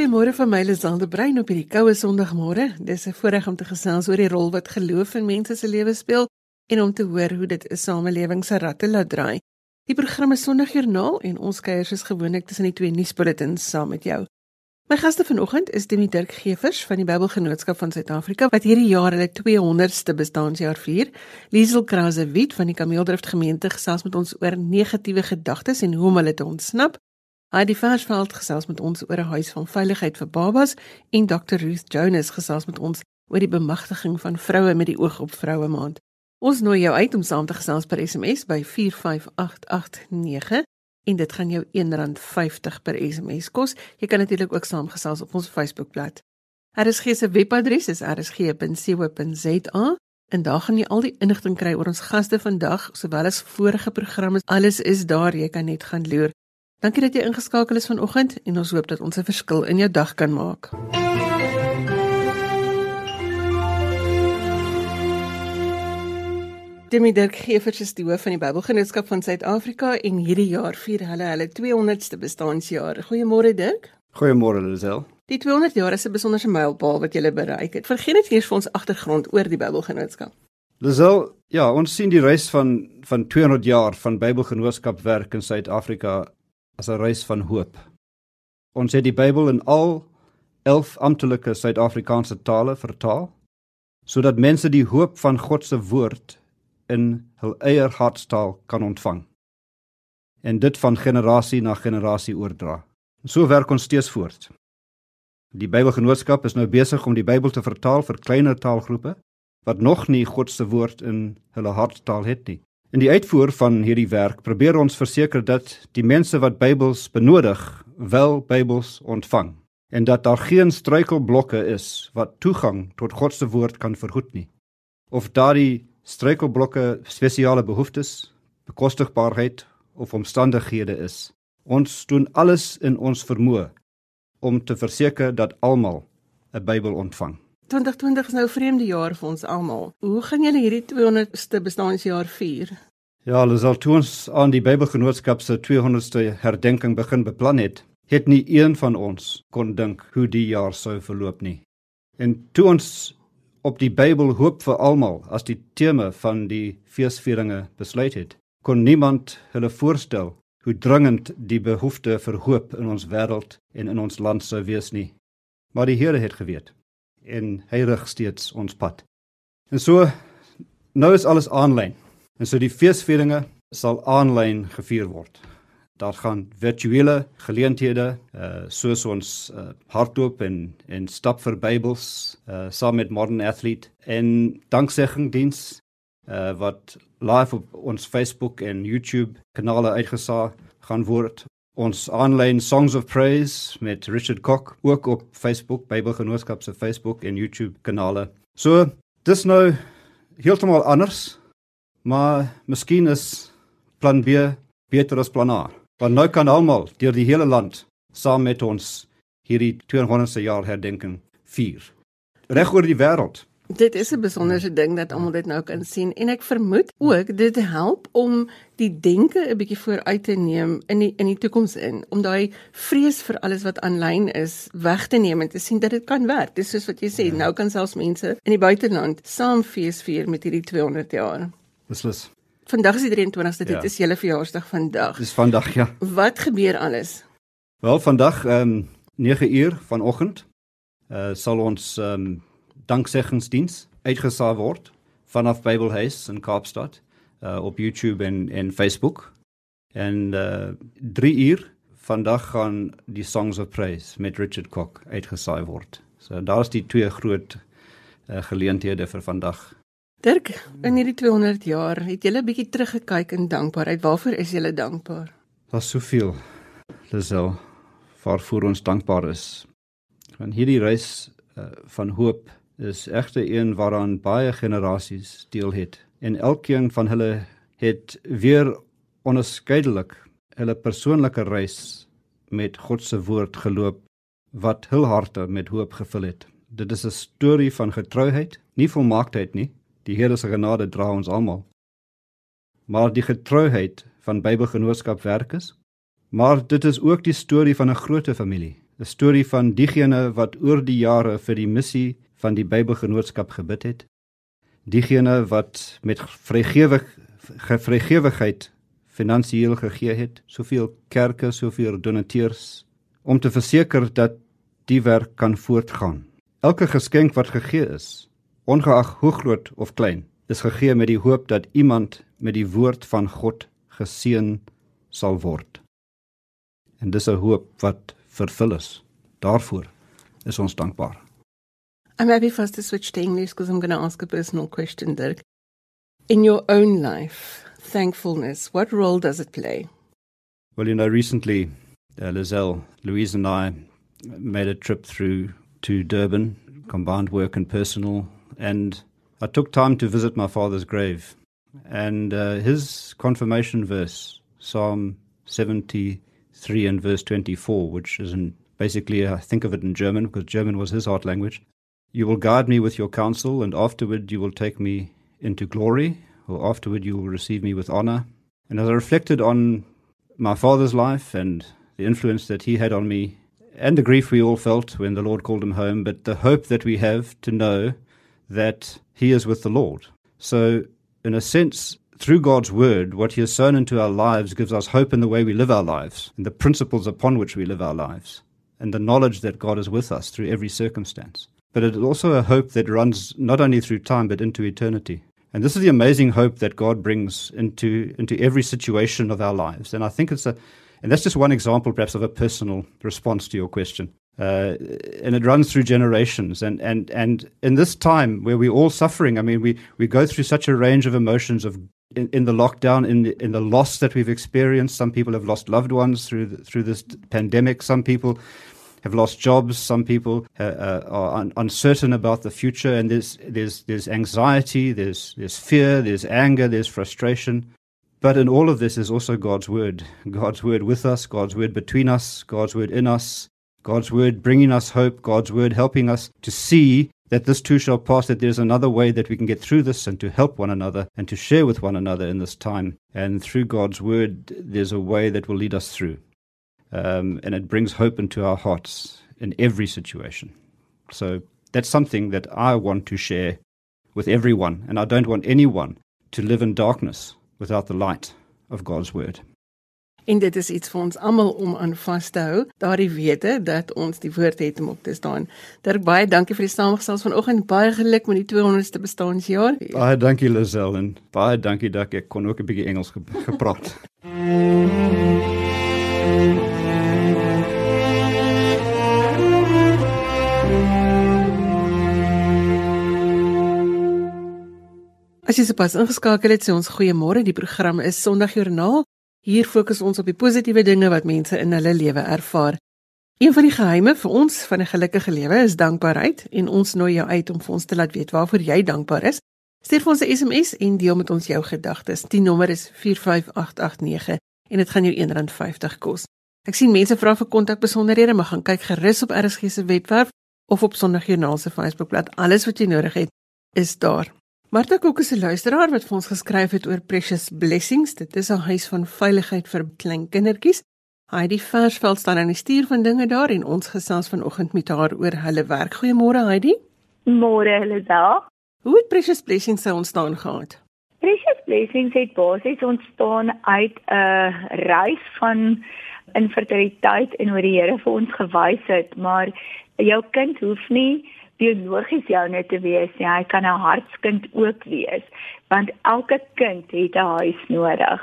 Goeiemôre van my Lisande Brein op hierdie koue Sondagmôre. Dis 'n voorreg om te gesels oor die rol wat geloof in mense se lewens speel en om te hoor hoe dit 'n samelewing se ratte laat draai. Die program is Sondagjoernaal en ons kuier soos gewoonlik tussen die twee nuusbulletins saam met jou. My gaste vanoggend is Demi Dirk Gevers van die Bybelgenootskap van Suid-Afrika wat hierdie jaar hulle 200ste bestaanjaar vier. Liesel Krause Wit van die Kameeldrift gemeente gesels met ons oor negatiewe gedagtes en hoe om hulle te ontsnap. Die Versveld gesels met ons oor 'n huis van veiligheid vir babas en Dr Ruth Jonas gesels met ons oor die bemagtiging van vroue met die oog op vroue maand. Ons nooi jou uit om saam te gesels per SMS by 45889 en dit gaan jou R1.50 per SMS kos. Jy kan natuurlik ook saamgesels op ons Facebookblad. RSG se webadres is rsg.co.za en daar gaan jy al die inligting kry oor ons gaste vandag sowel as vorige programme. Alles is daar, jy kan net gaan loer. Dankie dat jy ingeskakel is vanoggend en ons hoop dat ons 'n verskil in jou dag kan maak. Demi Dirk Gevers is die hoof van die Bybelgenootskap van Suid-Afrika en hierdie jaar vier hulle hulle 200ste bestaanjaar. Goeiemôre Dirk. Goeiemôre Lisel. Die 200 jaar is 'n besonderse mylpaal wat jy bereik het. Vergeet net eers vir ons agtergrond oor die Bybelgenootskap. Lisel, ja, ons sien die reis van van 200 jaar van Bybelgenootskap werk in Suid-Afrika as 'n reis van hoop. Ons het die Bybel in al 11 amptelike Suid-Afrikaanse tale vertaal sodat mense die hoop van God se woord in hul eie hartstaal kan ontvang en dit van generasie na generasie oordra. So werk ons steeds voort. Die Bybelgenootskap is nou besig om die Bybel te vertaal vir kleiner taalgroepe wat nog nie God se woord in hulle hartstaal het nie. In die uitvoer van hierdie werk probeer ons verseker dat die mense wat Bybels benodig, wel Bybels ontvang en dat daar geen struikelblokke is wat toegang tot God se woord kan verhoed nie. Of daardie struikelblokke spesiale behoeftes, bekostigbaarheid of omstandighede is. Ons doen alles in ons vermoë om te verseker dat almal 'n Bybel ontvang. 2020 is nou 'n vreemde jaar vir ons almal. Hoe gaan julle hierdie 200ste bestaanjaar vier? Ja, ons al toe ons aan die Bybelgenootskap se 200ste herdenking begin beplan het, het nie een van ons kon dink hoe die jaar sou verloop nie. En toe ons op die Bybel hoop vir almal as die tema van die feesvieringe besluit het, kon niemand hulle voorstel hoe dringend die behoefte vir hoop in ons wêreld en in ons land sou wees nie. Maar die Here het geweet en hy rig steeds ons pad. En so nou is alles aanlyn. En so die feesvieringe sal aanlyn gevier word. Daar gaan virtuele geleenthede uh soos ons uh, hardloop en en stap vir Bybels uh saam met Modern Athlete en dankseggingdiens uh wat live op ons Facebook en YouTube kanale uitgesaai gaan word ons aanlyn Songs of Praise met Richard Cock ook op Facebook Bybelgenootskap se Facebook en YouTube kanale. So, dis nou heeltemal anders, maar miskien is plan B beter as plan A. Want nou kan almal deur die hele land saam met ons hierdie 200ste jaar herdenking vier. Reg oor die wêreld. Dit is 'n besonderse ding dat almal dit nou kan sien en ek vermoed ook dit help om die denke 'n bietjie vooruit te neem in die in die toekoms in om daai vrees vir alles wat aanlyn is weg te neem en te sien dat dit kan werk. Dis soos wat jy sê, ja. nou kan selfs mense in die buiteland saam fees vier met hierdie 200 jaar. Beslis. Vandag is die 23ste, dit ja. is julle verjaarsdag vandag. Dis vandag ja. Wat gebeur alles? Wel vandag ehm um, 9 uur vanoggend uh, sal ons ehm um, dankseggingsdiens uitgesaai word vanaf Bybelhuis in Kaapstad uh, op YouTube en en Facebook. En uh 3 uur vandag gaan die Songs of Praise met Richard Cock uitgesaai word. So daar's die twee groot uh, geleenthede vir vandag. Dirk, in hierdie 200 jaar het jy 'n bietjie teruggekyk in dankbaarheid. Waarvoor is jy dankbaar? Daar's soveel. Lisel, waarvoor ons dankbaar is. Van hierdie reis uh, van hoop is egte een waaraan baie generasies deel het en elkeen van hulle het weer onderskeidelik hulle persoonlike reis met God se woord geloop wat hul harte met hoop gevul het. Dit is 'n storie van getrouheid, nie volmaaktheid nie. Die Here se genade dra ons almal. Maar die getrouheid van Bybelgenootskap werk is. Maar dit is ook die storie van 'n groot familie, 'n storie van diegene wat oor die jare vir die missie van die Bybelgenootskap gebid het. Diegene wat met vrygewig vrygewigheid finansiëel gegee het, soveel kerke, soveel donateurs om te verseker dat die werk kan voortgaan. Elke geskenk wat gegee is, ongeag hoe groot of klein, is gegee met die hoop dat iemand met die woord van God geseën sal word. En dis 'n hoop wat vervul is. Daarvoor is ons dankbaar. I'm happy first to switch to English because I'm going to ask a personal question, Dirk. In your own life, thankfulness, what role does it play? Well, you know, recently, uh, Lizelle, Louise, and I made a trip through to Durban, combined work and personal, and I took time to visit my father's grave. And uh, his confirmation verse, Psalm 73 and verse 24, which is in basically, I think of it in German because German was his heart language. You will guide me with your counsel, and afterward you will take me into glory, or afterward you will receive me with honor. And as I reflected on my father's life and the influence that he had on me, and the grief we all felt when the Lord called him home, but the hope that we have to know that he is with the Lord. So, in a sense, through God's word, what he has sown into our lives gives us hope in the way we live our lives, and the principles upon which we live our lives, and the knowledge that God is with us through every circumstance. But it is also a hope that runs not only through time, but into eternity. And this is the amazing hope that God brings into, into every situation of our lives. And I think it's a, and that's just one example, perhaps, of a personal response to your question. Uh, and it runs through generations. And, and, and in this time where we're all suffering, I mean, we, we go through such a range of emotions of in, in the lockdown, in the, in the loss that we've experienced. Some people have lost loved ones through the, through this pandemic. Some people have lost jobs. Some people uh, uh, are un- uncertain about the future, and there's there's there's anxiety, there's there's fear, there's anger, there's frustration. But in all of this is also God's word. God's word with us, God's word between us, God's word in us, God's word bringing us hope, God's word helping us to see that this too shall pass, that there's another way that we can get through this and to help one another and to share with one another in this time. And through God's word, there's a way that will lead us through. Um, and it brings hope into our hearts in every situation. So that's something that I want to share with everyone. And I don't want anyone to live in darkness without the light of God's word. En dit is iets vir ons almal om aan vas te hou, daardie wete dat ons die woord het om op te staan. Dirk baie dankie vir die samestelling vanoggend. Baie geluk met die 200ste bestaanjaar. Baie dankie Lisel en baie dankie dat ek kon ook 'n bietjie Engels ge gepraat. As jy sopas ingeskakel het, sê ons goeiemôre. Die program is Sondagjoernaal. Hier fokus ons op die positiewe dinge wat mense in hulle lewe ervaar. Een van die geheime vir ons van 'n gelukkige lewe is dankbaarheid en ons nooi jou uit om vir ons te laat weet waarvoor jy dankbaar is. Stuur vir ons 'n SMS en deel met ons jou gedagtes. Die nommer is 45889 en dit gaan jou R1.50 kos. Ek sien mense vra vir kontakbesonderhede, maar gaan kyk gerus op RSG se webwerf of op Sondagjoernaal se Facebookblad. Alles wat jy nodig het is daar. Martha Kok is 'n luisteraar wat vir ons geskryf het oor Precious Blessings. Dit is 'n huis van veiligheid vir klein kindertjies. Die Versveld staan aan die stuur van dinge daar en ons gesels vanoggend met haar oor hulle werk. Goeiemôre Heidi. Môre daar. Hoe het Precious Blessings sou ontstaan gehad? Precious Blessings het basies ontstaan uit 'n reis van infertiliteit en hoe die Here vir ons gewys het, maar jou kind hoef nie biologies joune te wees nie. Hy kan 'n hartskind ook wees, want elke kind het 'n huis nodig.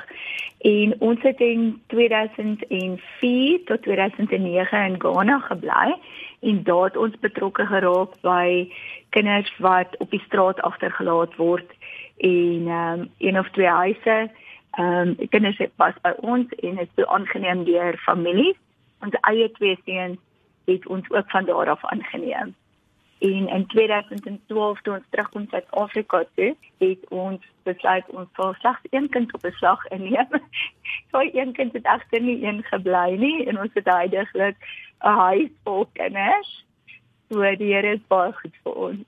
En ons het in 2004 tot 2009 in Ghana gebly en daar het ons betrokke geraak by kinders wat op die straat agtergelaat word en ehm um, een of twee huise ehm um, kinders het pas by ons en is aangeneem deur families. Ons eie twee seuns het ons ook van daar af aangeneem en in 2012 toe ons terugkom Suid-Afrika toe, het ons besluit ons sal slegs een kind op beslag inneem. so een kind het agter nie een gebly nie en ons het heidaglik 'n huis vol kinders. So die Here is baie goed vir ons.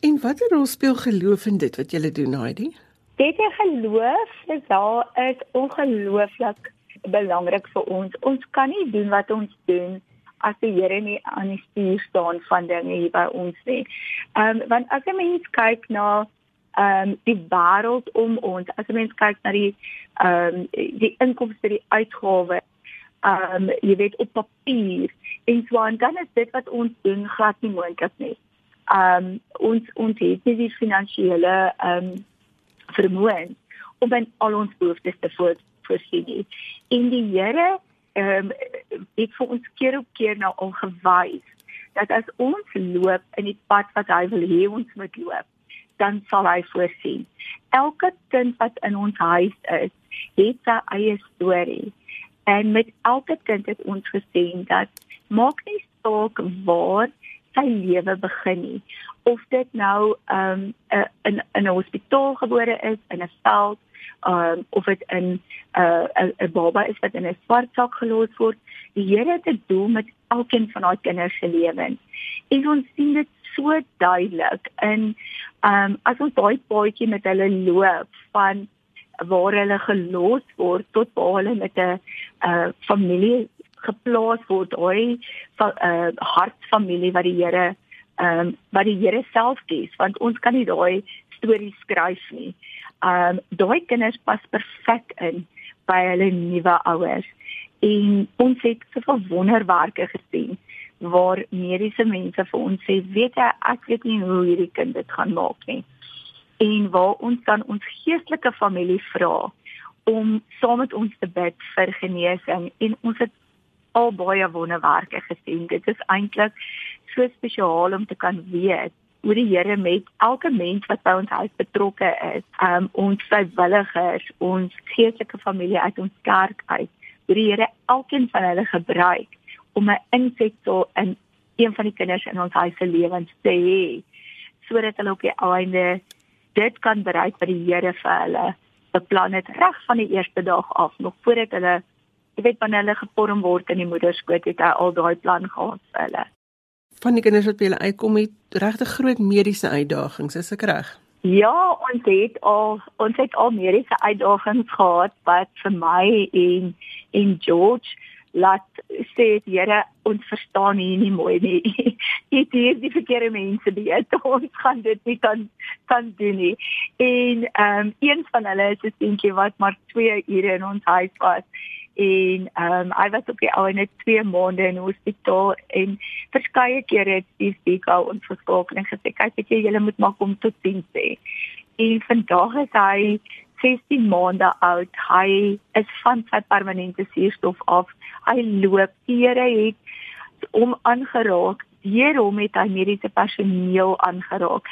En watter rol speel geloof in dit wat jy doen, Heidi? Dit geloof is daar is ongelooflik belangrik vir ons. Ons kan nie doen wat ons doen as die Here nie aan die stuur staan van dinge hier by ons nie. Ehm um, want as 'n mens kyk na ehm um, die wêreld om ons, as 'n mens kyk na die ehm um, die inkomste, die uitgawes, ehm um, jy weet op papier en so aan, dan is dit wat ons doen glad nie moontlik nie. Ehm um, ons ons het nie die finansiële ehm um, vermoë om aan al ons behoeftes te voor, voorsien nie. En die Here ehm um, het vir ons keer op keer nou al gewys dat as ons loop in die pad wat hy wil hê ons moet loop, dan sal hy voorsien. Elke kind wat in ons huis is, het sy eie storie. En met elke kind het ons gesien dat maak nie saak waar sy lewe begin nie. Of dit nou ehm um, in in 'n hospitaal gebore is, in 'n veld, um, of dit in 'n uh, 'n baba is wat in 'n swart sak gelos word. Die Here het 'n doel met elkeen van daai kinders se lewens. En ons sien dit so duidelik in ehm um, as ons daai paadjie met hulle loop van waar hulle gelos word tot waar hulle met 'n uh, familie geplaas word, daai uh, hartfamilie wat die Here ehm um, wat die Here self kies, want ons kan nie daai stories skryf nie. Ehm um, daai kinders pas perfek in by hulle nuwe ouers. En ons het soveel wonderwerke gesien waar mediese mense vir ons sê, weet jy, ek weet nie hoe hierdie kind dit gaan maak nie en waar ons dan ons geestelike familie vra om saam met ons te bid vir genesing en ons het al baie wonderwerke gesien. Dit is eintlik so spesiaal om te kan weet hoe die Here met elke mens wat by ons huis betrokke is, um ons vrywilligers, ons geestelike familie uit ons kerk uit, hoe die Here elkeen van hulle gebruik om 'n insetsel in een van die kinders in ons huis se lewens te hê sodat hulle op die einde dit kan bereik wat die Here vir hulle beplan het reg van die eerste dag af nog voordat hulle jy weet wanneer hulle gevorm word in die moederskoot het hy al daai plan gehad vir hulle van die kinders wat by hulle uitkom het regtig groot mediese uitdagings is ek reg Ja, ons het al ons het al mediese uitdagings gehad wat vir my en en George laat sê Here ons verstaan hier nie mooi nie. Dit is die verkeerde mense die het ons gaan dit nie kan kan doen nie. En ehm um, een van hulle is 'n seentjie wat maar 2 ure in ons huis was en ehm um, hy was op die ou net 2 maande in hospitaal en verskeie kere het die spesiaal ons verskakel en gesê kyk ek jy moet maar kom tot sien sê. En vandag is hy 16 maande oud. Hy is van sy permanente suurstof af. Hy loop. Here het hom aangeraak. Deur hom het hy mediese personeel aangeraak.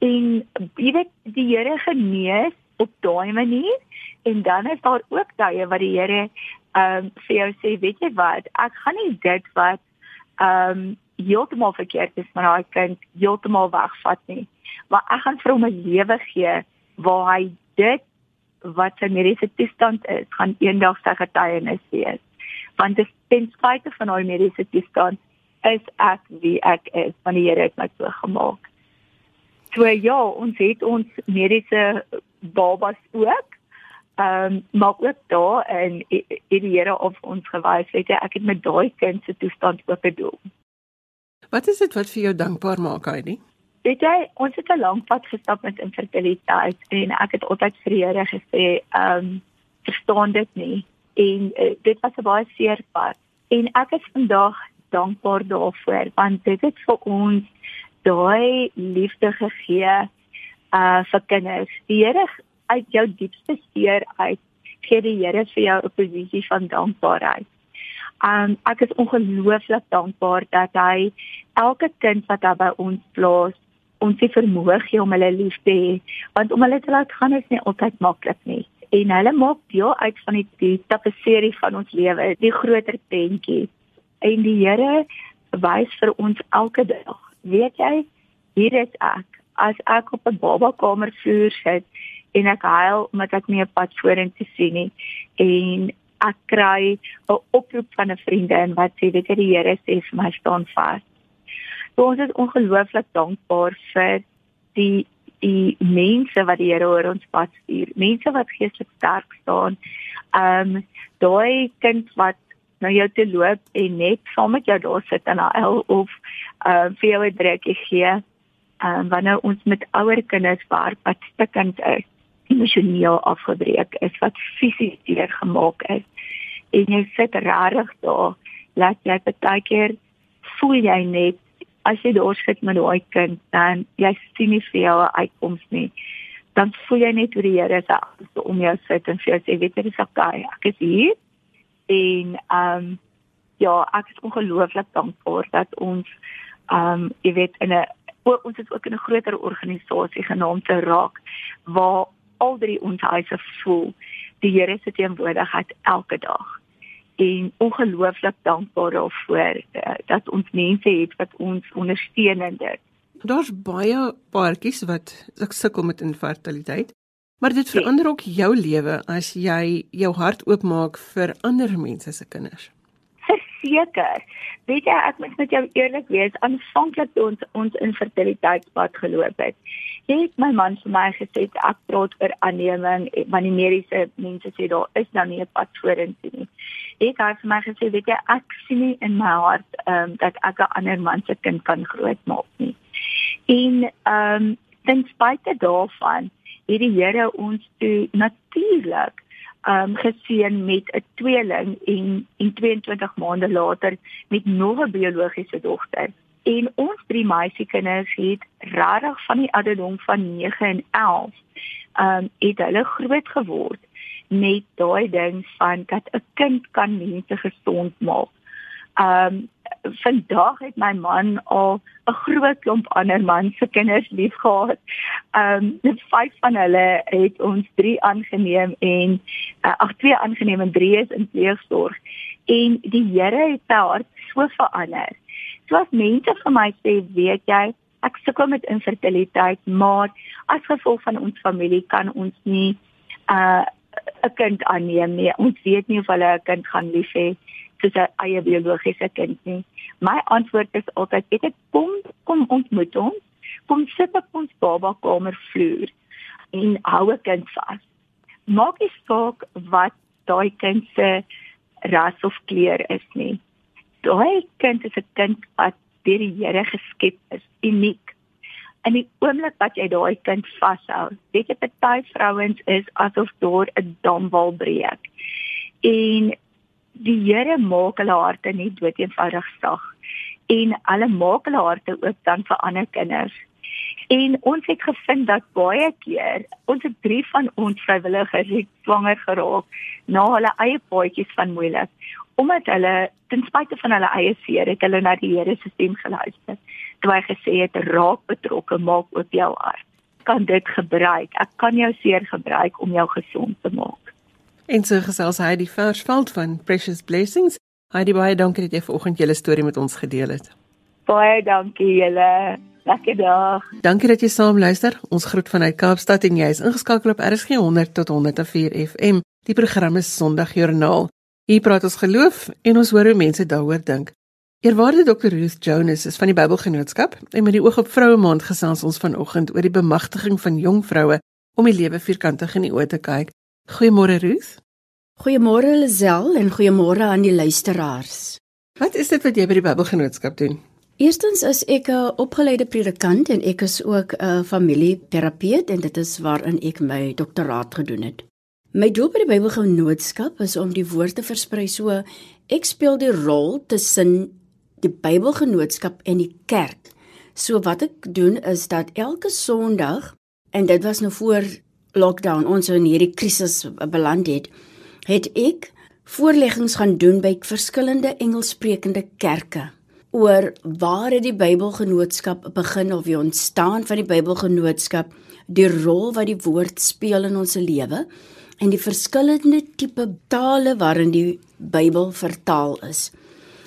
En jy weet die Here genees op daai manier en dan is daar ook tye wat die Here ehm um, vir jou sê, weet jy wat? Ek gaan nie dit wat ehm um, heeltemal verkeerd is met daai kind heeltemal wegvat nie. Maar ek gaan vir hom 'n lewe gee waar hy dit wat sy mediese toestand is, gaan eendag sy getuienis wees. Want dit ten spyte van haar mediese toestand is ek wie ek is, want die Here het my so gemaak. So ja, ons het ons mediese babas ook. Ehm um, maar ook daar en die Here op ons gewys het ek het met daai kind se toestand ook gedoen. Wat is dit wat vir jou dankbaar maak, Heidi? Weet jy, ons het 'n lang pad gestap met infertiliteit en ek het altyd vir die Here gesê, ehm, um, verstaan dit nie en uh, dit was 'n baie seer pad. En ek is vandag dankbaar daarvoor want dit het vir ons daai liefde gegee uh vir kinders. Die Here uit jou diepste seer uit gee die Here vir jou 'n posisie van dankbaarheid. Um ek is ongelooflik dankbaar dat hy elke kind wat daar by ons plaas ons se vermoë gee om hulle lief te hê want om hulle te laat gaan is nie altyd maklik nie. En hulle maak deel uit van die, tapisserie van ons lewe die groter prentjie. En die Here wys vir ons elke dag weet jy hier is ek. As ek op 'n baba kamer vloer sit en ek huil omdat ek nie 'n pad vorentoe sien nie en ek kry 'n oproep van 'n vriendin wat sê weet jy die Here sê vir my staan vas So ons is ongelooflik dankbaar vir die die mense wat die Here oor ons pad stuur. Mense wat geestelik sterk staan. Ehm um, daai kind wat na jou te loop en net saam met jou daar sit en huil of uh vir jou 'n drukkie gee. Um wanneer ons met ouer kinders werk wat stikkend is, emosioneel afgebreek is, wat fisies seer gemaak is. En jy sit rarig daar, laat jy baie keer voel jy net as jy daar sit met daai kind dan jy sien nie vir jou 'n uitkoms nie. Dan voel jy net hoe die Here se arms om jou sit en vir jou sê weet jy dis okay ek is hier. En ehm um, ja ek is ongelooflik dankbaar dat ons ehm um, jy weet in 'n ons is ook in 'n groter organisasie genaamd te raak waar al drie ons huise voel die Here se teenwoordigheid elke dag en ongelooflik dankbaar daarvoor uh, dat ons mense het wat ons ondersteun in dit. Daar's baie paartjies wat sukkel met infertiliteit, maar dit verander ook jou lewe as jy jou hart oopmaak vir ander mense se kinders. Verseker. Weet jy ek moet met jou eerlik wees, aanvanklik toe ons ons infertiliteitspad geloop het, het my man vir my gesê ek praat oor aanneming, want die mediese mense sê daar is nou nie 'n pad vorentoe nie het hy vir my gesê weet jy ek sien nie in my hart ehm um, dat ek 'n ander man se kind kan grootmaak nie. En ehm um, ten spyte daarvan het die Here ons toe natuurlik um, geseën met 'n tweeling en en 22 maande later met nog 'n biologiese dogter. En ons drie meisiekinders het regtig van die ouderdom van 9 en 11 ehm um, het hulle groot geword met daai ding van dat 'n kind kan mense gesond maak. Um vandag het my man al 'n groot klomp ander man se kinders liefgehad. Um vyf van hulle het ons drie aangeneem en uh, ag twee aangeneem en drie is in pleegsorg. En die Here het sy hart so verander. So as mense vir my sê, weet jy, ek sukkel met infertiliteit, maar as gevolg van ons familie kan ons nie uh 'n kind aanneem nie. Ons weet nie of hulle 'n kind gaan lief hê soos 'n eie biologiese kind nie. My antwoord is altyd: "Ek het kom kom ontmoet ons. Kom sit op ons baba kamer vloer en hou 'n kind vas. Maak nie saak wat daai kind se ras of kleur is nie. Daai kind is 'n kind wat deur die Here geskep is, uniek in die oomblik wat jy daai kind vashou, weet jy party vrouens is asof daar 'n damwal breek. En die Here maak hulle harte nie dood eenvoudig sag en hulle maak hulle harte oop dan vir ander kinders. En ons het gevind dat baie keer ons het drie van ons vrywilligers het swanger geraak na hulle eie paadjies van moeilik omdat hulle ten spyte van hulle eie seer het hulle na die Here se stem geluister. Toe hy gesê het raak betrokke, maak oop jou hart. Kan dit gebruik. Ek kan jou seer gebruik om jou gesond te maak. En so gesels hy die versveld van Precious Blessings. Die baie dankie dat jy vanoggend julle storie met ons gedeel het. Baie dankie julle. Lekker dag. Dankie dat jy saam luister. Ons groet vanuit Kaapstad en jy is ingeskakel op RSG 100 tot 104 FM. Die program is Sondagjoernaal. Hier praat ons geloof en ons hoor hoe mense daaroor dink. Eerwaarde Dr. Ruth Jonas is van die Bybelgenootskap en met die oog op Vroue Maand gesels ons vanoggend oor die bemagtiging van jong vroue om die lewe vierkantig in die oë te kyk. Goeiemôre Ruth. Goeiemôre Lisel en goeiemôre aan die luisteraars. Wat is dit wat jy by die Bybelgenootskap doen? Eerstens is ek 'n opgeleide predikant en ek is ook 'n familieterapeut en dit is waarin ek my doktoraat gedoen het. My doel by die Bybelgenootskap is om die woord te versprei so ek speel die rol tussen die Bybelgenootskap en die kerk. So wat ek doen is dat elke Sondag en dit was nou voor lockdown ons in hierdie krisis beland het, het ek voorleggings gaan doen by verskillende Engelssprekende kerke oor waar het die Bybelgenootskap begin of wie ontstaan van die Bybelgenootskap, die rol wat die woord speel in ons lewe en die verskillende tipe tale waarin die Bybel vertaal is.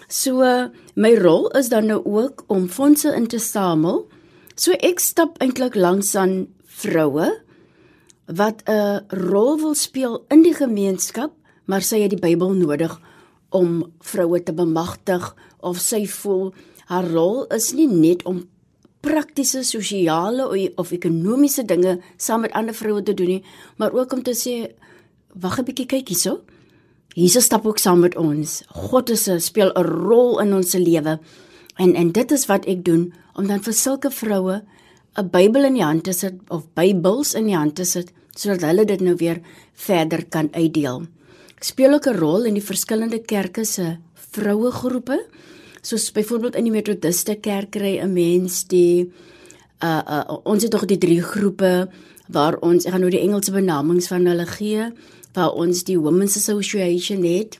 So my rol is dan nou ook om fondse in te samel. So ek stap eintlik langs aan vroue wat 'n rol wil speel in die gemeenskap, maar sy het die Bybel nodig om vroue te bemagtig of sy voel haar rol is nie net om praktiese sosiale of ekonomiese dinge saam met ander vroue te doen nie, maar ook om te sê wag 'n bietjie kyk hierso. Jesus stap ook saam met ons. God is 'n speel 'n rol in ons se lewe. En en dit is wat ek doen om dan vir sulke vroue 'n Bybel in die hand te sit of Bybels in die hand te sit sodat hulle dit nou weer verder kan uitdeel. Speel ook 'n rol in die verskillende kerke se vroue groepe. Soos byvoorbeeld in die Methodiste kerk kry 'n mens die uh, uh ons het tog die drie groepe waar ons ek gaan nou die Engelse benamings van hulle gee waar ons die Women's Association het,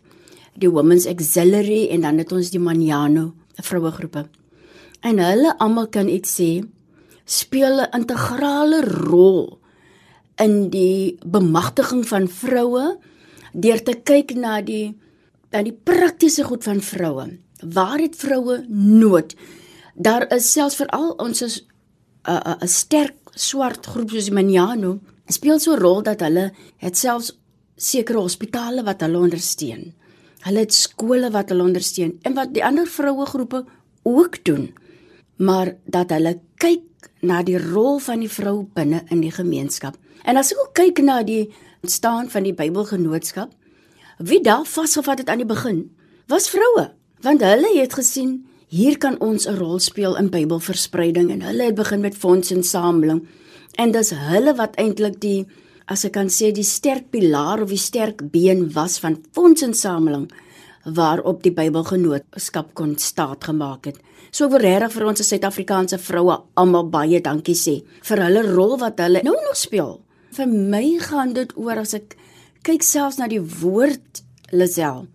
die Women's Auxiliary en dan het ons die Manjano, 'n vroue groepe. En hulle almal kan ek sê speel 'n integrale rol in die bemagtiging van vroue deur te kyk na die na die praktiese goed van vroue. Waar het vroue nood? Daar is selfs veral ons is 'n uh, 'n uh, sterk swart groep soos die Manjano speel so 'n rol dat hulle het selfs sekere hospitale wat hulle ondersteun. Hulle het skole wat hulle ondersteun en wat die ander vroue groepe ook doen. Maar dat hulle kyk na die rol van die vrou binne in die gemeenskap. En as ek ook kyk na die ontstaan van die Bybelgenootskap, wie daar vasgevat het aan die begin, was vroue, want hulle het gesien hier kan ons 'n rol speel in Bybelverspreiding en hulle het begin met fondsinsameling. En dis hulle wat eintlik die as ek kan sê die sterk pilaar of die sterk been was van fondsinsameling waarop die Bybelgenootskap kon staat gemaak het. So ek wil regtig vir ons Suid-Afrikaanse vroue almal baie dankie sê vir hulle rol wat hulle nou nog speel. Vir my gaan dit oor as ek kyk selfs na die woord Lisel,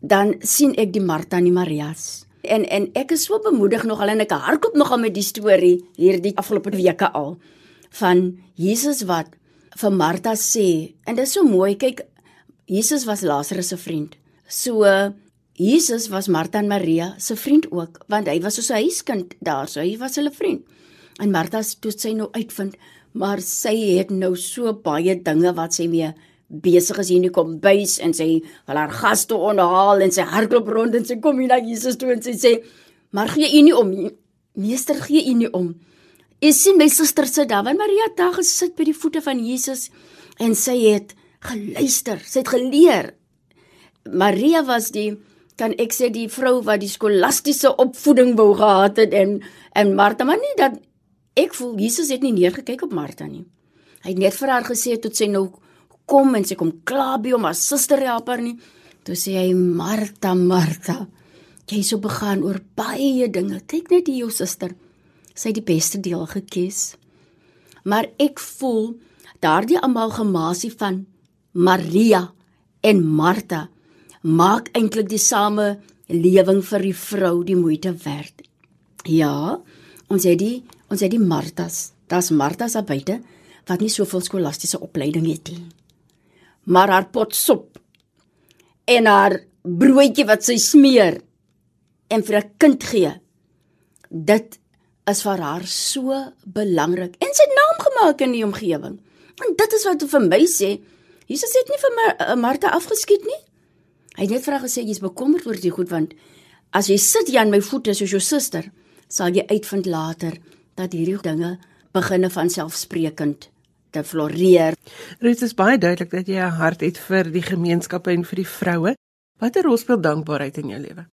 dan sien ek die Martha en die Marias. En en ek is so bemoedig nogal en ek hardloop nogal met die storie hierdie afgelope weke al van Jesus wat vir Martha sê en dit is so mooi kyk Jesus was Lazarus se vriend. So Jesus was Martha en Maria se vriend ook want hy was soos 'n huiskind daar so hy was hulle vriend. En Martha toe sy nou uitvind maar sy het nou so baie dinge wat sy mee besig is hier nie kom bys en sy wil haar gaste onhaal en sy hardloop rond en sy kom hier na Jesus toe en sy sê maar gee u nie om meester gee u nie om Ek sien my suster sit daar, want Maria het daar gesit by die voete van Jesus en sy het geluister, sy het geleer. Maria was die kan ek sê die vrou wat die skolastiese opvoeding wou gehad het en en Martha maar nie dat ek voel Jesus het nie neergekyk op Martha nie. Hy het net vir haar gesê tot sy nou kom en sy kom klaar by hom as suster help haar nie. Toe sê hy Martha, Martha, jy sou begaan oor baie dinge. Kyk net hier jou suster sy die beste deel gekies. Maar ek voel daardie amalgamasie van Maria en Martha maak eintlik die same lewing vir die vrou die moeite werd. Ja, ons het die ons het die Martas. Das Martas daar buite wat nie soveel skolastiese opleiding het nie. Maar haar pot sop en haar broodjie wat sy smeer en vir 'n kind gee. Dit is vir haar so belangrik en sy naam gemaak in die omgewing. En dit is wat vir my sê, Jesus het nie vir my uh, Martha afgeskiet nie. Hy het net vir haar gesê jy's bekommerd oor die goed want as jy sit hier aan my voete soos jou suster, sal jy uitvind later dat hierdie dinge beginne van selfsprekend te floreer. Dit is baie duidelik dat jy 'n hart het vir die gemeenskappe en vir die vroue. Watter rol speel dankbaarheid in jou lewe?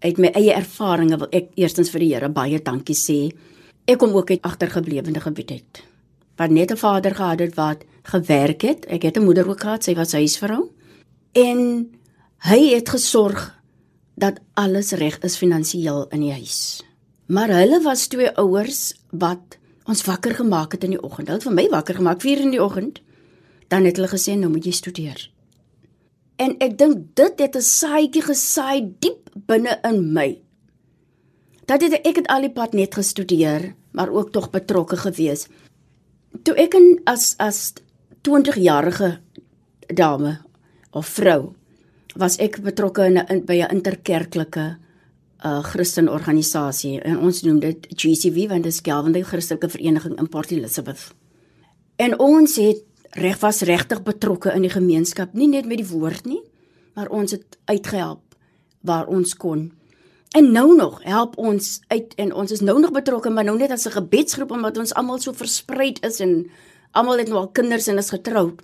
uit my eie ervarings wil ek eerstens vir die Here baie dankie sê. Ek kom ook uit agtergeblewende gebied uit. Wat net 'n vader gehad het wat gewerk het. Ek het 'n moeder ook gehad, sy was huisvrou. En hy het gesorg dat alles reg is finansiëel in die huis. Maar hulle was twee ouers wat ons wakker gemaak het in die oggend. Hulle het vir my wakker gemaak 4 in die oggend. Dan het hulle gesê nou moet jy studeer. En ek dink dit het 'n saaitjie gesaai diep binne in my. Dat het ek het al die pad net gestudeer, maar ook tog betrokke gewees. Toe ek in as as 20-jarige dame of vrou was ek betrokke in 'n by 'n interkerklike uh, Christen organisasie en ons noem dit GCV want dit is Calvin Christelike Vereniging in Port Elizabeth. En ons het reg was regtig betrokke in die gemeenskap, nie net met die woord nie, maar ons het uitgehelp waar ons kon. En nou nog help ons uit en ons is nou nog betrokke, maar nou net as 'n gebedsgroep omdat ons almal so verspreid is en almal het nou al kinders en is getroud.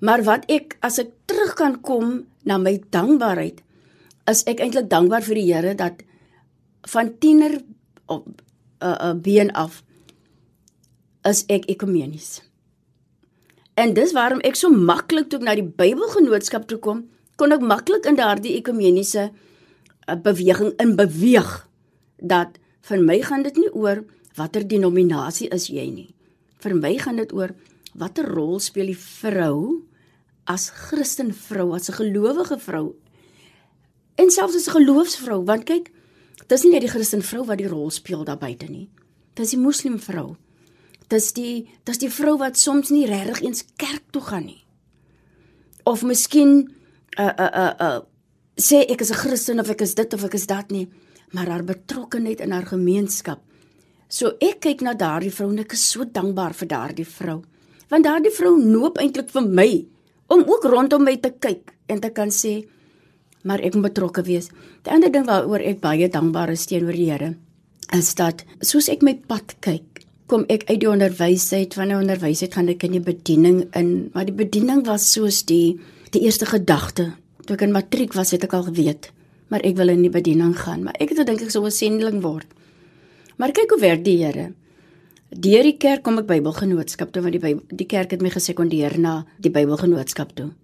Maar wat ek as ek terug kan kom na my dankbaarheid, is ek eintlik dankbaar vir die Here dat van tiener op 'n uh, uh, been af is ek ekumenies. En dis waarom ek so maklik toe ek na die Bybelgenootskap toe kom, kon ek maklik in daardie ekumeniese uh, beweging in beweeg dat vir my gaan dit nie oor watter denominasie is jy nie. Vir my gaan dit oor watter rol speel die vrou as Christen vrou, as 'n gelowige vrou. En selfs as 'n geloofsvrou, want kyk, dis nie net die Christen vrou wat die rol speel daar buite nie. Dis die moslim vrou. Dis die dis die vrou wat soms nie regtig eens kerk toe gaan nie. Of miskien uh uh uh uh sê ek is 'n Christen of ek is dit of ek is dat nie, maar haar betrokkeheid in haar gemeenskap. So ek kyk na daardie vrou en ek is so dankbaar vir daardie vrou. Want daardie vrou noop eintlik vir my om ook rondom my te kyk en te kan sê maar ek moet betrokke wees. Die ander ding waaroor ek baie dankbaar is teenoor die Here is dat soos ek my pad kyk, kom ek uit die onderwysheid van 'n onderwysheid gaan ek in die bediening in, maar die bediening was soos die die eerste gedagte. Toe ek in matriek was, het ek al geweet, maar ek wil in die bediening gaan, maar ek het gedink ek sou 'n sendeling word. Maar kyk hoe werk die Here. Deur die kerk kom ek Bybelgenootskap toe want die Bybel, die kerk het my gesekondeer na die Bybelgenootskap toe.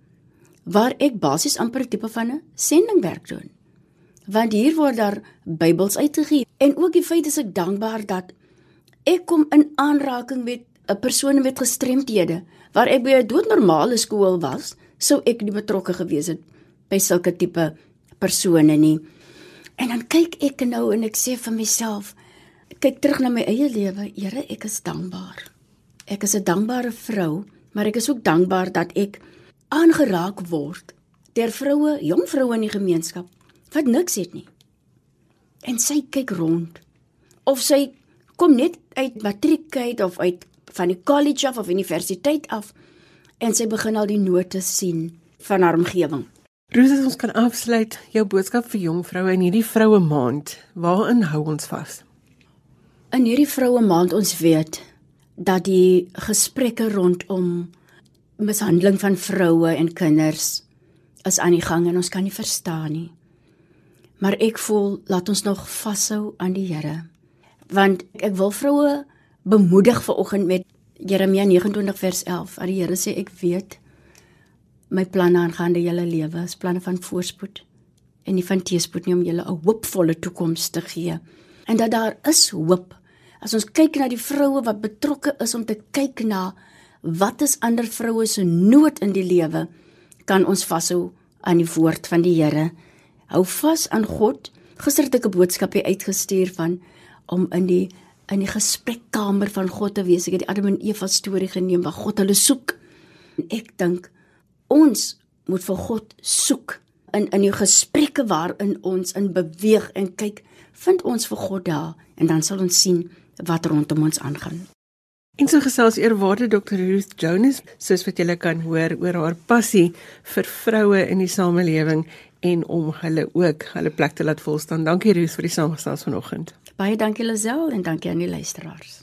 Waar ek basies amper tipe van 'n sendingwerk doen. Want hier word daar Bybels uitgegee en ook die feit is ek dankbaar dat ek kom in aanraking met 'n persoon met gestremthede waar ek by 'n doodnormale skool was, sou ek nie betrokke gewees het by sulke tipe persone nie. En dan kyk ek nou en ek sê vir myself, kyk terug na my eie lewe, Here, ek is dankbaar. Ek is 'n dankbare vrou, maar ek is ook dankbaar dat ek aangeraak word deur vroue, jong vroue in die gemeenskap wat niks het nie. En sy kyk rond. Of sy kom net uit matriek uit of uit van die college af of universiteit af en sy begin al die note sien van haar omgewing. Roos, ons kan afsluit jou boodskap vir jong vroue in hierdie vroue maand. Waarin hou ons vas? In hierdie vroue maand ons weet dat die gesprekke rondom mishandeling van vroue en kinders is aan die gang en ons kan nie verstaan nie. Maar ek voel laat ons nog vashou aan die Here. Want ek wil vroue bemoedig vanoggend met Jeremia 29 vers 11. Waar die Here sê ek weet my planne aangaande julle lewe is planne van voorspoed en nie van teëspoed nie om julle 'n hoopvolle toekoms te gee. En dat daar is hoop As ons kyk na die vroue wat betrokke is om te kyk na wat is ander vroue se nood in die lewe, kan ons vashou aan die woord van die Here. Hou vas aan God. Gister het ek 'n boodskap hier uitgestuur van om in die in die gesprekkamer van God te wees. Ek het die Adam en Eva storie geneem waar God hulle soek. En ek dink ons moet vir God soek in in die gesprekke waarin ons in beweeg en kyk, vind ons vir God daar en dan sal ons sien wat rondom ons aangaan. En so gesels eerwaarde Dr. Ruth Jones, soos wat julle kan hoor oor haar passie vir vroue in die samelewing en om hulle ook hulle plek te laat volstaan. Dankie Ruth vir die samestelling vanoggend. Baie dankie Lisel en dankie aan die luisteraars.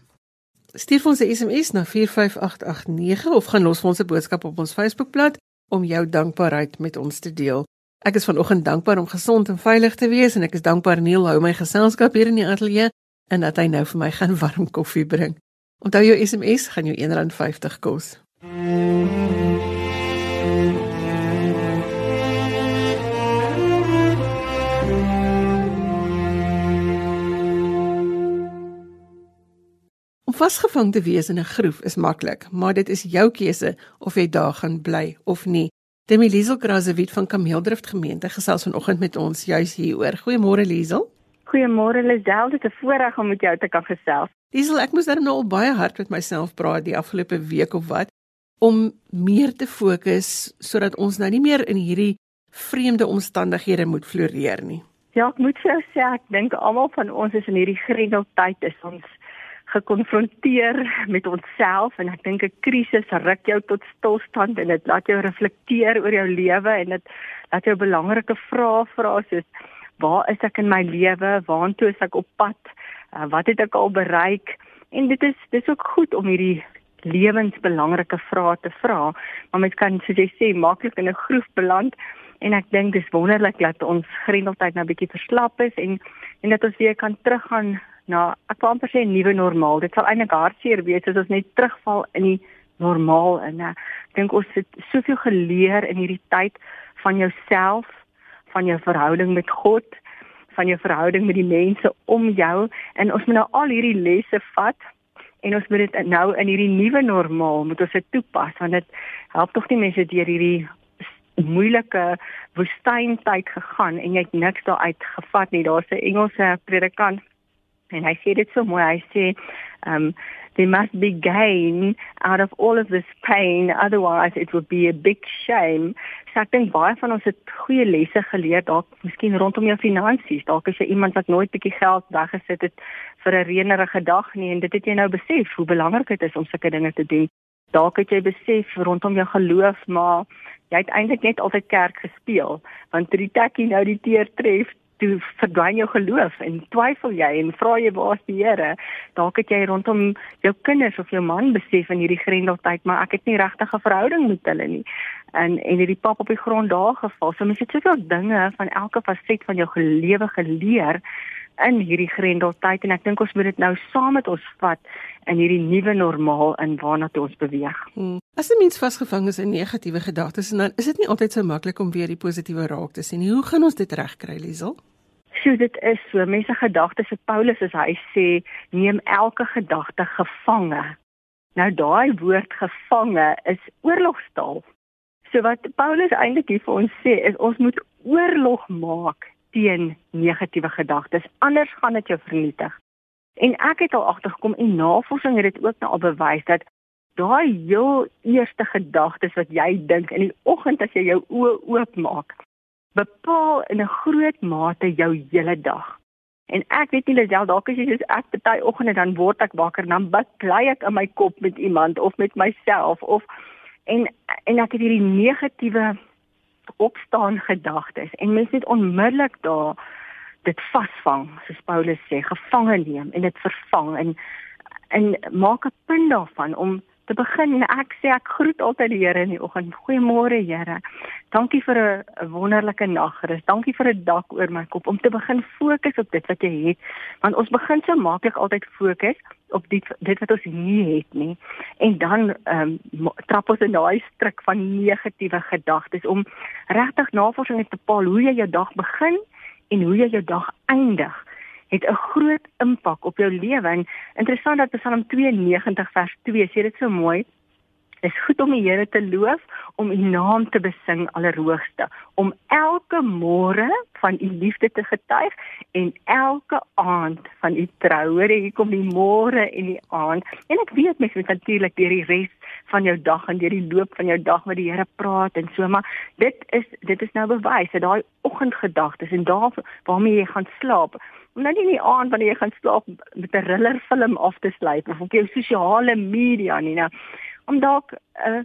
Stuur ons 'n SMS na 45889 of gaan los vir ons 'n boodskap op ons Facebookblad om jou dankbaarheid met ons te deel. Ek is vanoggend dankbaar om gesond en veilig te wees en ek is dankbaar Neil hou my geselskap hier in die ateljee en dat hy nou vir my gaan warm koffie bring. Onthou jou SMS gaan jou R1.50 kos. Om vasgevang te wees in 'n groef is maklik, maar dit is jou keuse of jy daar gaan bly of nie. Demi Liesel Krasewiet van Kameeldrift gemeente gesels vanoggend met ons juis hieroor. Goeiemôre Liesel. Goeiemôre Lisel, dit is 'n voorreg om met jou te kan gesels. Diesel, ek moes nou al baie hard met myself praat die afgelope week of wat om meer te fokus sodat ons nou nie meer in hierdie vreemde omstandighede moet floreer nie. Ja, ek moet vir jou sê ek dink almal van ons is in hierdie grendeltyd is ons gekonfronteer met onsself en ek dink 'n krisis ruk jou tot stilstand en dit laat jou reflekteer oor jou lewe en dit laat jou belangrike vrae vra soos waar is ek in my lewe? Waartoe is ek op pad? Uh, wat het ek al bereik? En dit is dis ook goed om hierdie lewensbelangrike vrae te vra, maar mens kan soos jy sê maklik in 'n groef beland en ek dink dis wonderlik dat ons grendeltyd nou bietjie verslap is en en dat ons weer kan teruggaan na ek kan amper sê 'n nuwe normaal. Dit sal eintlik hartseer wees as ons net terugval in die normaal en ek dink ons het soveel geleer in hierdie tyd van jouself, van jou verhouding met God, van jou verhouding met die mense om jou. En ons moet nou al hierdie lesse vat en ons moet dit nou in hierdie nuwe normaal moet ons dit toepas want dit help tog nie mense deur hierdie moeilike woestyntyd gegaan en jy het niks daaruit gevat nie. Daar's 'n Engelse predikant en hy sê dit so mooi. Hy sê um there must be gain out of all of this pain otherwise it would be a big shame. So ek dink baie van ons het goeie lesse geleer dalk miskien rondom jou finansies. Dalk is jy iemand wat nooit bietjie geld weggesit het vir 'n reënerige dag nie en dit het jy nou besef hoe belangrik dit is om sulke dinge te doen. Dalk het jy besef rondom jou geloof maar jy het eintlik net altyd kerk gespeel want toe die tekkie nou die teer tref toe verdwyn jou geloof en twyfel jy en vra jy waar is die Here? Dalk het jy rondom jou kinders of jou man besef in hierdie grendeltyd, maar ek het nie regtig 'n verhouding met hulle nie. En en hierdie pap op die grond daar geval. So mens het soveel dinge van elke faset van jou lewe geleer in hierdie grendeltyd en ek dink ons moet dit nou saam met ons vat in hierdie nuwe normaal in waarna toe ons beweeg. Hmm. As 'n mens vasgevang is in negatiewe gedagtes, dan is dit nie altyd so maklik om weer die positiewe raak te sien. Hoe gaan ons dit regkry, Liesel? So dit is so mense gedagtes se Paulus as hy sê neem elke gedagte gevange. Nou daai woord gevange is oorlogstaal. So wat Paulus eintlik hier vir ons sê is ons moet oorlog maak teen negatiewe gedagtes anders gaan dit jou vernietig. En ek het al agtergekom en navorsing het dit ook nou al bewys dat daai heel eerste gedagtes wat jy dink in die oggend as jy jou oë oopmaak bepaal in 'n groot mate jou hele dag. En ek weet nie Lisel, dalk as jy soos ek party oggende dan word ek wakker dan baklei ek in my kop met iemand of met myself of en en ek het hierdie negatiewe opstaan gedagtes en mens net onmiddellik daar dit vasvang soos Paulus sê gevange neem en dit vervang en en maak 'n punt daarvan om te begin ek sê ek groet altyd die Here in die oggend. Goeiemôre Here. Dankie vir 'n wonderlike nagrus. Dankie vir 'n dak oor my kop om te begin fokus op dit wat jy het. Want ons begin so maklik altyd fokus op dit dit wat ons nie het nie. En dan ehm um, trap ons in daai struik van negatiewe gedagtes om regtig navorsing te bepaal hoe jy jou dag begin en hoe jy jou dag eindig het 'n groot impak op jou lewe. Interessant dat Psalm 92 vers 2 sê dit so mooi. Dit is goed om die Here te loof, om u naam te besing allerhoogste, om elke môre van u liefde te getuig en elke aand van u trou. Hoor, hier kom die môre en die aand. En ek weet mens moet natuurlik deur die res van jou dag en deur die loop van jou dag met die Here praat en so, maar dit is dit is nou bewys dat daai oggendgedagtes en daar waarmee jy gaan slaap om nou nie in die aand wanneer jy gaan slaap met 'n thriller film af te sluit of op jou sosiale media nie nou om dalk uh,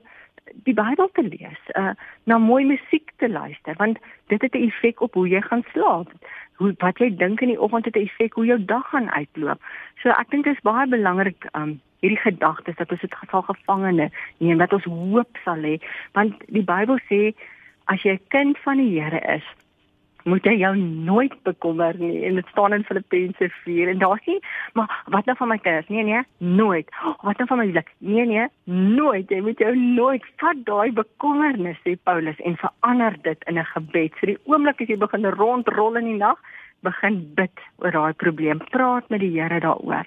die Bybel te lees, uh, na mooi musiek te luister want dit het 'n effek op hoe jy gaan slaap. Hoe wat jy dink in die oggend het 'n effek hoe jou dag gaan uitloop. So ek dink dit is baie belangrik um hierdie gedagtes dat ons dit sal gevangene neem dat ons hoop sal hê want die Bybel sê as jy 'n kind van die Here is moet jy jou nooit bekommer nie. En dit staan in Filippense 4 en daar sê maar wat nou van my kinders? Nee nee nooit. Wat nou van my huwelik? Nee nee nooit. Jy moet jou nooit vat daai bekommernis sê Paulus en verander dit in 'n gebed. So die oomblik as jy begin rondrol in die nag begin bid oor daai probleem. Praat met die Here daaroor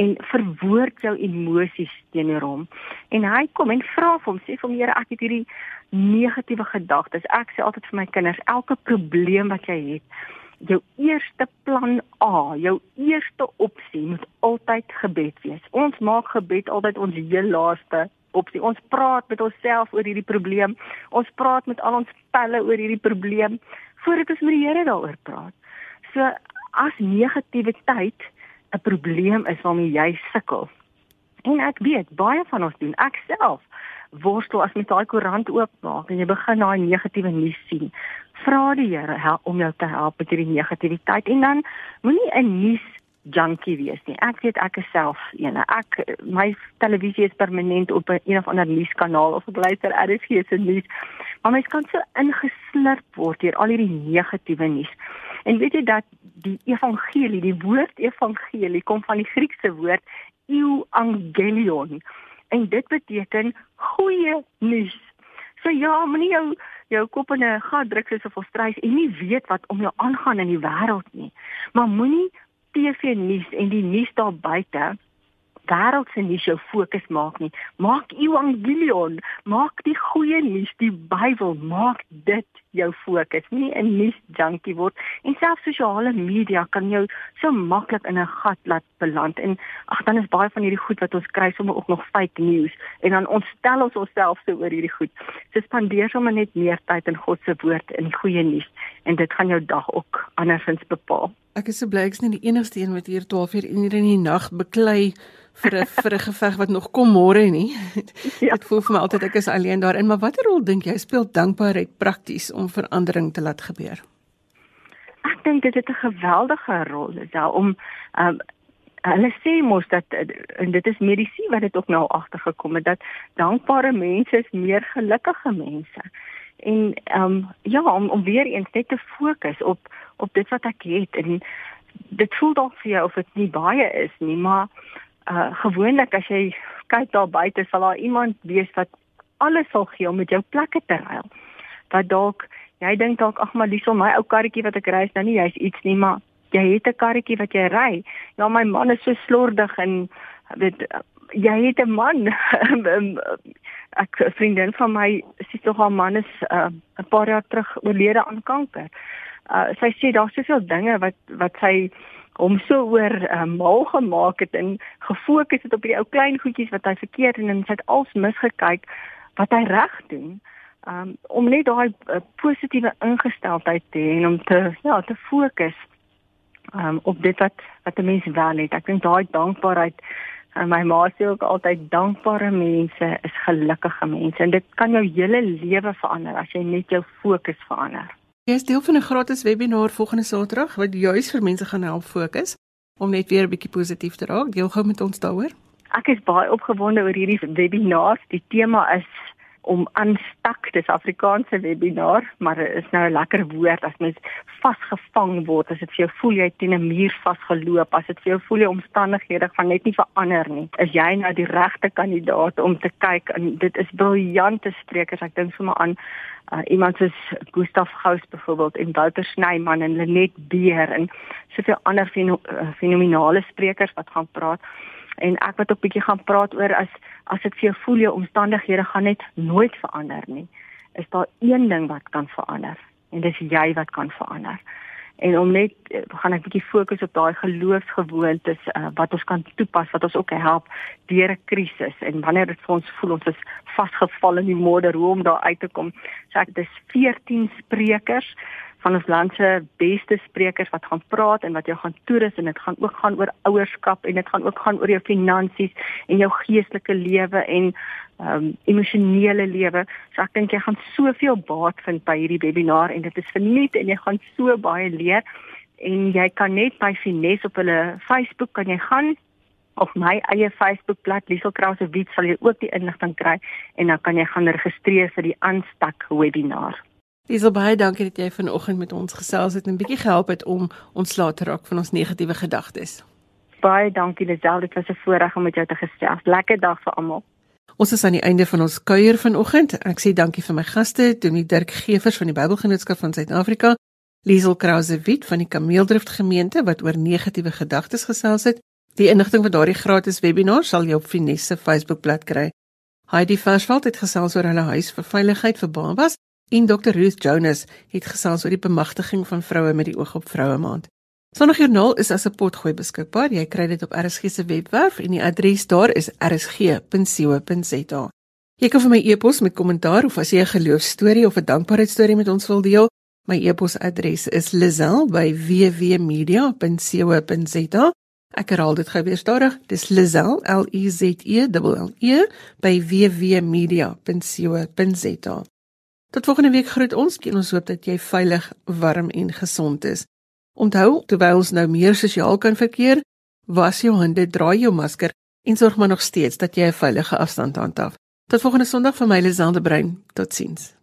en verwoord jou emosies teenoor hom. En hy kom en vra vir hom, sê vir Here, ek het hierdie negatiewe gedagtes. Ek sê altyd vir my kinders, elke probleem wat jy het, jou eerste plan A, jou eerste opsie moet altyd gebed wees. Ons maak gebed altyd ons heel laaste opsie. Ons praat met onsself oor hierdie probleem. Ons praat met al ons pelle oor hierdie probleem voordat ons met die Here daaroor praat. So as negativiteit 'n probleem is waarmee jy sukkel. En ek weet baie van ons doen. Ek self worstel as met daai koerant oopmaak en jy begin daai negatiewe nuus sien. Vra die Here om jou te help met hierdie negativiteit en dan moenie 'n nuus junkie wees nie. Ek weet ek is self een. Ek my televisie is permanent op 'n een of ander nuuskanaal of ek luister RSG se nuus. Maar mens kan so ingeslurp word deur al hierdie negatiewe nuus. En weet jy dat die evangelie, die woord evangelie kom van die Griekse woord euangelion en dit beteken goeie nuus. So ja, moenie jou jou kop in 'n gat druk soos 'n volstrys en nie weet wat om jou aangaan in die wêreld nie. Maar moenie TV nuus en die nuus daar buite wêreldse nuus jou fokus maak nie. Maak evangelion, maak die goeie nuus, die Bybel, maak dit jou fokus, nie 'n nuus junkie word. En selfs sosiale media kan jou so maklik in 'n gat laat beland. En ag dan is baie van hierdie goed wat ons kry sommer ook nog fake news en dan ontstel ons onsself so oor hierdie goed. So spandeer sommer net meer tyd in God se woord en goeie nuus en dit gaan jou dag ook andersins bepaal. Ek is so bly ek's nie die enigste een wat hier 12 uur in die nag beklei vir 'n vir 'n geveg wat nog kom môre nie. Ja. Dit voel vir my altyd ek is alleen daarin, maar watter rol dink jy speel dankbaarheid prakties om verandering te laat gebeur? Ek dink dit het 'n geweldige rol daar om um, hulle sê mos dat en dit is medisyne wat dit ook nou agtergekom het dat dankbare mense is meer gelukkige mense. En ehm um, ja, om om weer eens net te fokus op op dit wat ek het en dit voel dalk vir jou of dit nie baie is nie, maar uh gewoonlik as jy kyk daar buite sal daar iemand wees wat alles sal gee om met jou plekke te ruil. Wat dalk jy dink dalk ag maar liefs om my ou karretjie wat ek ry is nou nie jy's iets nie, maar jy het 'n karretjie wat jy ry. Ja, my man is so slordig en weet jy het 'n man. ek 'n vriendin van my sê tog haar man is uh, 'n paar jaar terug oorlede aan kanker. Uh sy sê daar's soveel dinge wat wat sy hom so oor uh, mal gemaak het en gefokus het op die ou klein goedjies wat hy verkeerd en en hy het als misgekyk wat hy reg doen. Um om net daai uh, positiewe ingesteldheid te hê en om te ja, te fokus um op dit wat wat 'n mens wel het. Ek dink daai dankbaarheid en my ma sê ook altyd dankbare mense is gelukkige mense en dit kan jou hele lewe verander as jy net jou fokus verander. Jy is deel van 'n gratis webinar volgende Saterdag wat juis vir mense gaan help fokus om net weer 'n bietjie positief te raak. Deel gou met ons daaroor. Ek is baie opgewonde oor hierdie webinar. Die tema is om aanstak dis Afrikaanse webinar maar is nou 'n lekker woord as mens vasgevang word as dit vir jou voel jy teen 'n muur vasgeloop as dit vir jou voel jy omstandighede gaan net nie verander nie is jy nou die regte kandidaat om te kyk en dit is briljante sprekers ek dink sommer aan uh, iemand soos Gustaf Gous byvoorbeeld en Wouter Snyman en Lenet Beer en soveel ander feno uh, fenominale sprekers wat gaan praat en ek wat ook bietjie gaan praat oor as as dit vir jou voel jou omstandighede gaan net nooit verander nie is daar een ding wat kan verander en dis jy wat kan verander en om net eh, gaan ek bietjie fokus op daai geloofsgewoontes uh, wat ons kan toepas wat ons ook help deur 'n krisis en wanneer dit vir ons voel ons is vasgevall in die modder hoe om daar uit te kom. So ek dis 14 sprekers van ons land se beste sprekers wat gaan praat en wat jou gaan toerus en dit gaan ook gaan oor ouerskap en dit gaan ook gaan oor jou finansies en jou geestelike lewe en ehm um, emosionele lewe. So ek dink jy gaan soveel baat vind by hierdie webinar en dit is verniet en jy gaan so baie leer en jy kan net by Finesse op hulle Facebook kan jy gaan of my eie Facebookblad Liesel Krause Wit sal jy ook die inligting kry en dan kan jy gaan registreer vir die aanstak webinar. Dis baie dankie dat jy vanoggend met ons gesels het en 'n bietjie gehelp het om ons laat raak van ons negatiewe gedagtes. Baie dankie Lisel, dit was 'n voorreg om met jou te gesels. Lekker dag vir almal. Ons is aan die einde van ons kuier vanoggend. Ek sê dankie vir my gaste, Dominee Dirk Gevers van die Bybelgenootskap van Suid-Afrika, Liesel Krause Wit van die Kameeldrift Gemeente wat oor negatiewe gedagtes gesels het. Die inligting vir daardie gratis webinar sal jy op Finesse se Facebookblad kry. Heidi Versveld het gesels oor hulle huis vir veiligheid vir babas en Dr Ruth Jonas het gesels oor die bemagtiging van vroue met die oog op Vroue Maand. Sondagjoernaal is as 'n potgooi beskikbaar. Jy kry dit op RSG se webwerf en die adres daar is rsg.co.za. Jy kan vir my e-pos met kommentaar of as jy 'n geloofstorie of 'n dankbaarheidstorie met ons wil deel, my e-posadres is lizel@wwmedia.co.za. Ek herhaal dit gou weer stadig. Dis lizel l i z e l e by wwmedia.co.za. Tot volgende week groet ons en ons hoop dat jy veilig, warm en gesond is. Onthou, terwyl ons nou meer sosiaal kan verkeer, was jou hande, dra jou masker en sorg maar nog steeds dat jy 'n veilige afstand handhaaf. Tot volgende Sondag vir my Liselde Brein. Totsiens.